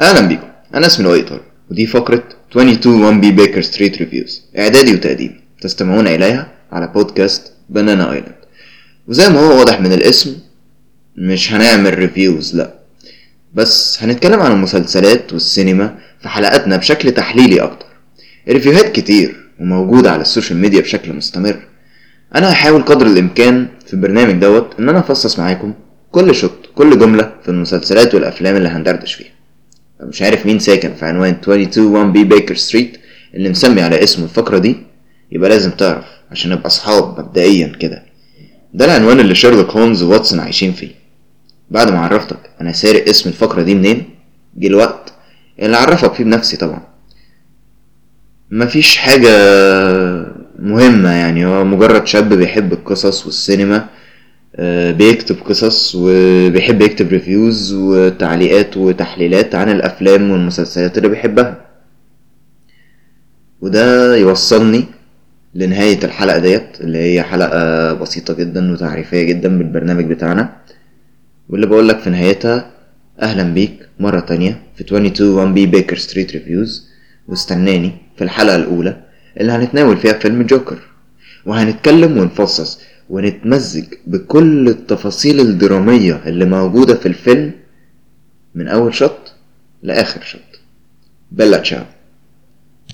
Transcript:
أهلا بيكم أنا اسمي لؤي ودي فقرة 22 1 b Baker Street Reviews. إعدادي وتقديم تستمعون إليها على بودكاست Banana Island وزي ما هو واضح من الاسم مش هنعمل reviews لا. بس هنتكلم عن المسلسلات والسينما في حلقاتنا بشكل تحليلي أكتر. review هات كتير وموجودة على السوشيال ميديا بشكل مستمر. أنا هحاول قدر الإمكان في البرنامج دوت إن أنا أفصص معاكم كل shot كل جملة في المسلسلات والأفلام اللي هندردش فيها. مش عارف مين ساكن في عنوان 22 1 b Baker Street اللي مسمي على اسم الفقرة دي يبقى لازم تعرف عشان نبقى أصحاب مبدئيا كده. ده العنوان اللي شيرلوك هولمز وواتسون عايشين فيه. بعد ما عرفتك أنا سارق اسم الفقرة دي منين؟ جه الوقت اللي أعرفك فيه بنفسي طبعا. مفيش حاجة مهمة يعني هو مجرد شاب بيحب القصص والسينما بيكتب قصص وبيحب يكتب reviews وتعليقات وتحليلات عن الأفلام والمسلسلات اللي بيحبها. وده يوصلني لنهاية الحلقة ديت اللي هي حلقة بسيطة جدا وتعريفية جدا بالبرنامج بتاعنا. واللي بقولك في نهايتها أهلا بيك مرة تانية في 22 1 b Baker Street Reviews واستناني في الحلقة الأولى اللي هنتناول فيها فيلم جوكر وهنتكلم ونفصص ونتمزج بكل التفاصيل الدرامية اللي موجودة في الفيلم من أول شوت لآخر شوت. بلا تشاو